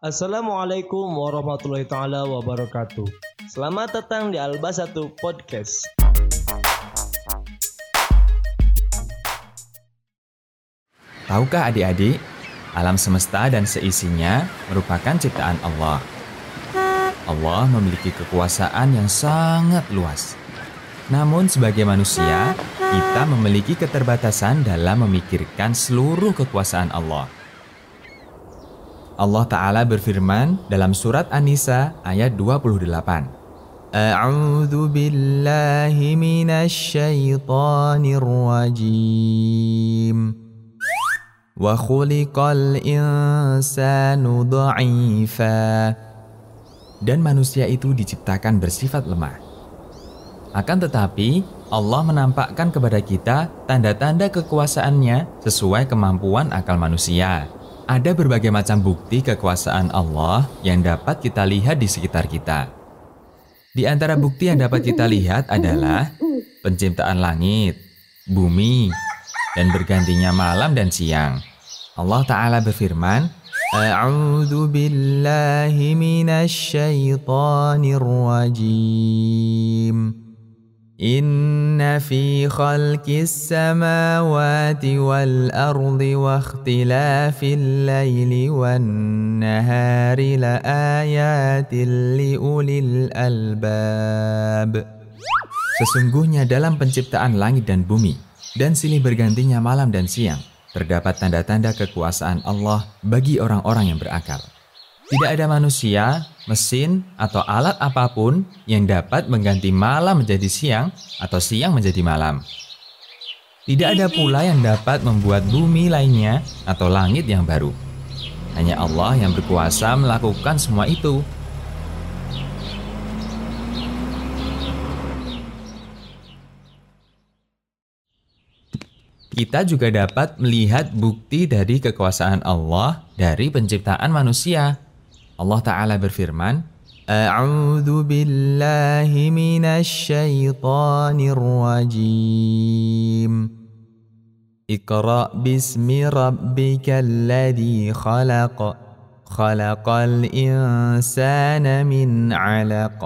Assalamualaikum warahmatullahi taala wabarakatuh. Selamat datang di Alba Satu Podcast. Tahukah adik-adik, alam semesta dan seisinya merupakan ciptaan Allah. Allah memiliki kekuasaan yang sangat luas. Namun sebagai manusia, kita memiliki keterbatasan dalam memikirkan seluruh kekuasaan Allah. Allah Ta'ala berfirman dalam surat An-Nisa ayat 28. A'udzu billahi minasyaitonir rajim. Wa khuliqal insanu dha'ifa. Dan manusia itu diciptakan bersifat lemah. Akan tetapi, Allah menampakkan kepada kita tanda-tanda kekuasaannya sesuai kemampuan akal manusia. Ada berbagai macam bukti kekuasaan Allah yang dapat kita lihat di sekitar kita. Di antara bukti yang dapat kita lihat adalah penciptaan langit, bumi, dan bergantinya malam dan siang. Allah Ta'ala berfirman, A'udhu billahi minasyaitanir rajim. Ardi wa ikhtilafil laili wan nahari la ayatin li ulil albab. Sesungguhnya dalam penciptaan langit dan bumi dan silih bergantinya malam dan siang terdapat tanda-tanda kekuasaan Allah bagi orang-orang yang berakal. Tidak ada manusia, mesin, atau alat apa pun yang dapat mengganti malam menjadi siang atau siang menjadi malam. Tidak ada pula yang dapat membuat bumi lainnya atau langit yang baru. Hanya Allah yang berkuasa melakukan semua itu. Kita juga dapat melihat bukti dari kekuasaan Allah dari penciptaan manusia. Allah Ta'ala berfirman, A'udhu billahi minasyaitanir rajim. Iqra bismi rabbikal ladhi khalaq. Khalaqal insana min alaq.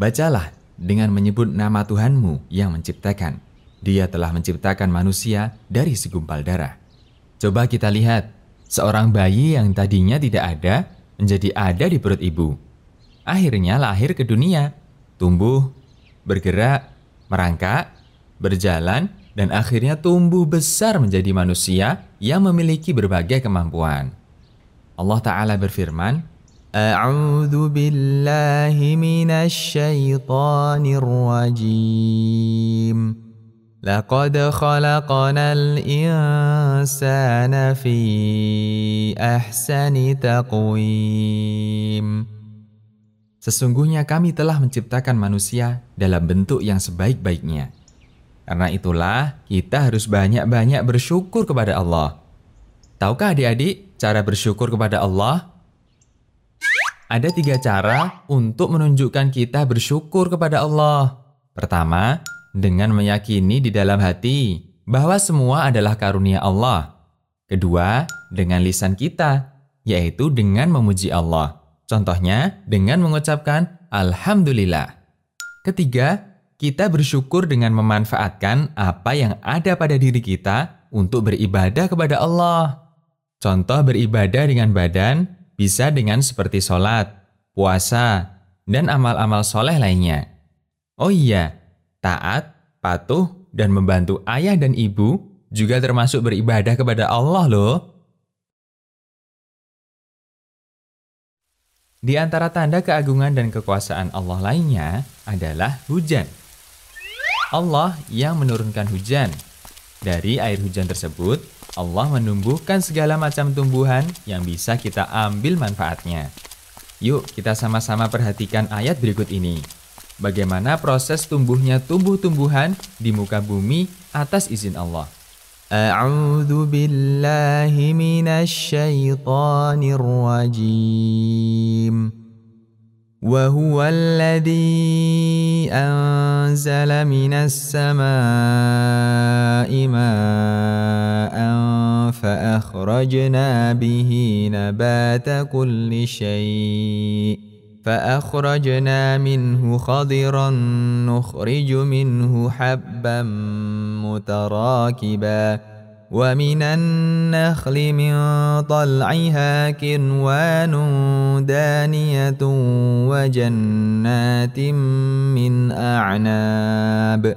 Bacalah dengan menyebut nama Tuhanmu yang menciptakan. Dia telah menciptakan manusia dari segumpal darah. Coba kita lihat, seorang bayi yang tadinya tidak ada menjadi ada di perut ibu. Akhirnya lahir ke dunia, tumbuh, bergerak, merangkak, berjalan, dan akhirnya tumbuh besar menjadi manusia yang memiliki berbagai kemampuan. Allah Ta'ala berfirman, A'udhu billahi minasyaitanir rajim. لقد خلقنا الإنسان في أحسن تقويم Sesungguhnya kami telah menciptakan manusia dalam bentuk yang sebaik-baiknya. Karena itulah kita harus banyak-banyak bersyukur kepada Allah. Tahukah adik-adik cara bersyukur kepada Allah? Ada tiga cara untuk menunjukkan kita bersyukur kepada Allah. Pertama, dengan meyakini di dalam hati bahwa semua adalah karunia Allah. Kedua, dengan lisan kita, yaitu dengan memuji Allah. Contohnya dengan mengucapkan Alhamdulillah. Ketiga, kita bersyukur dengan memanfaatkan apa yang ada pada diri kita untuk beribadah kepada Allah. Contoh beribadah dengan badan bisa dengan seperti sholat, puasa, dan amal-amal soleh lainnya. Oh iya, taat, patuh, dan membantu ayah dan ibu juga termasuk beribadah kepada Allah loh. Di antara tanda keagungan dan kekuasaan Allah lainnya adalah hujan. Allah yang menurunkan hujan. Dari air hujan tersebut, Allah menumbuhkan segala macam tumbuhan yang bisa kita ambil manfaatnya. Yuk kita sama-sama perhatikan ayat berikut ini bagaimana proses tumbuhnya tumbuh-tumbuhan di muka bumi atas izin Allah. A'udzu billahi minasyaitonir rajim. وهو الذي أنزل من السماء ماء فأخرجنا به نبات كل شيء فأخرجنا منه خضرا نخرج منه حبا متراكبا ومن النخل من طلعها كنوان دانية وجنات من أعناب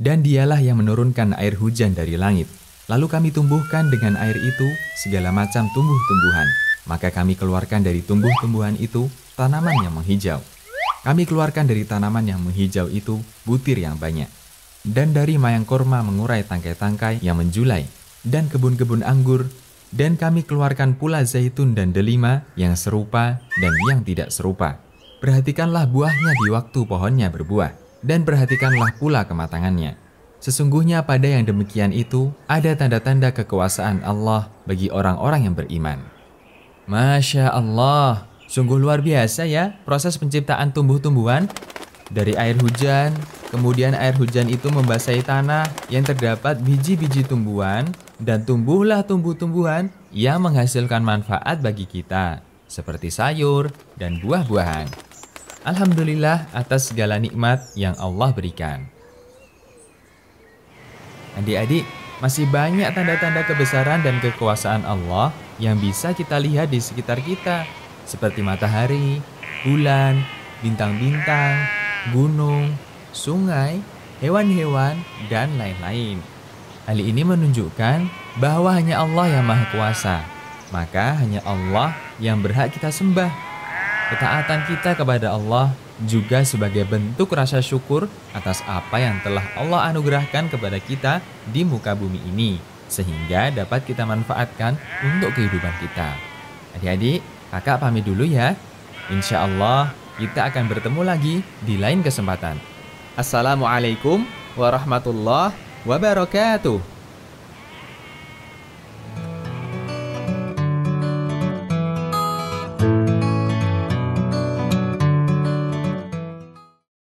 Dan dialah yang menurunkan air hujan dari langit. Lalu kami tumbuhkan dengan air itu segala macam tumbuh-tumbuhan. Maka kami keluarkan dari tumbuh-tumbuhan itu tanaman yang menghijau. Kami keluarkan dari tanaman yang menghijau itu butir yang banyak. Dan dari mayang korma mengurai tangkai-tangkai yang menjulai. Dan kebun-kebun anggur. Dan kami keluarkan pula zaitun dan delima yang serupa dan yang tidak serupa. Perhatikanlah buahnya di waktu pohonnya berbuah. Dan perhatikanlah pula kematangannya. Sesungguhnya pada yang demikian itu ada tanda-tanda kekuasaan Allah bagi orang-orang yang beriman. Masya Allah, Sungguh luar biasa ya proses penciptaan tumbuh-tumbuhan. Dari air hujan, kemudian air hujan itu membasahi tanah yang terdapat biji-biji tumbuhan dan tumbuhlah tumbuh-tumbuhan yang menghasilkan manfaat bagi kita, seperti sayur dan buah-buahan. Alhamdulillah atas segala nikmat yang Allah berikan. Adik-adik, masih banyak tanda-tanda kebesaran dan kekuasaan Allah yang bisa kita lihat di sekitar kita seperti matahari, bulan, bintang-bintang, gunung, sungai, hewan-hewan, dan lain-lain. Hal ini menunjukkan bahwa hanya Allah yang Maha Kuasa, maka hanya Allah yang berhak kita sembah. Ketaatan kita kepada Allah juga sebagai bentuk rasa syukur atas apa yang telah Allah anugerahkan kepada kita di muka bumi ini, sehingga dapat kita manfaatkan untuk kehidupan kita. Adik-adik, Kakak pamit dulu ya. Insya Allah kita akan bertemu lagi di lain kesempatan. Assalamualaikum warahmatullahi wabarakatuh.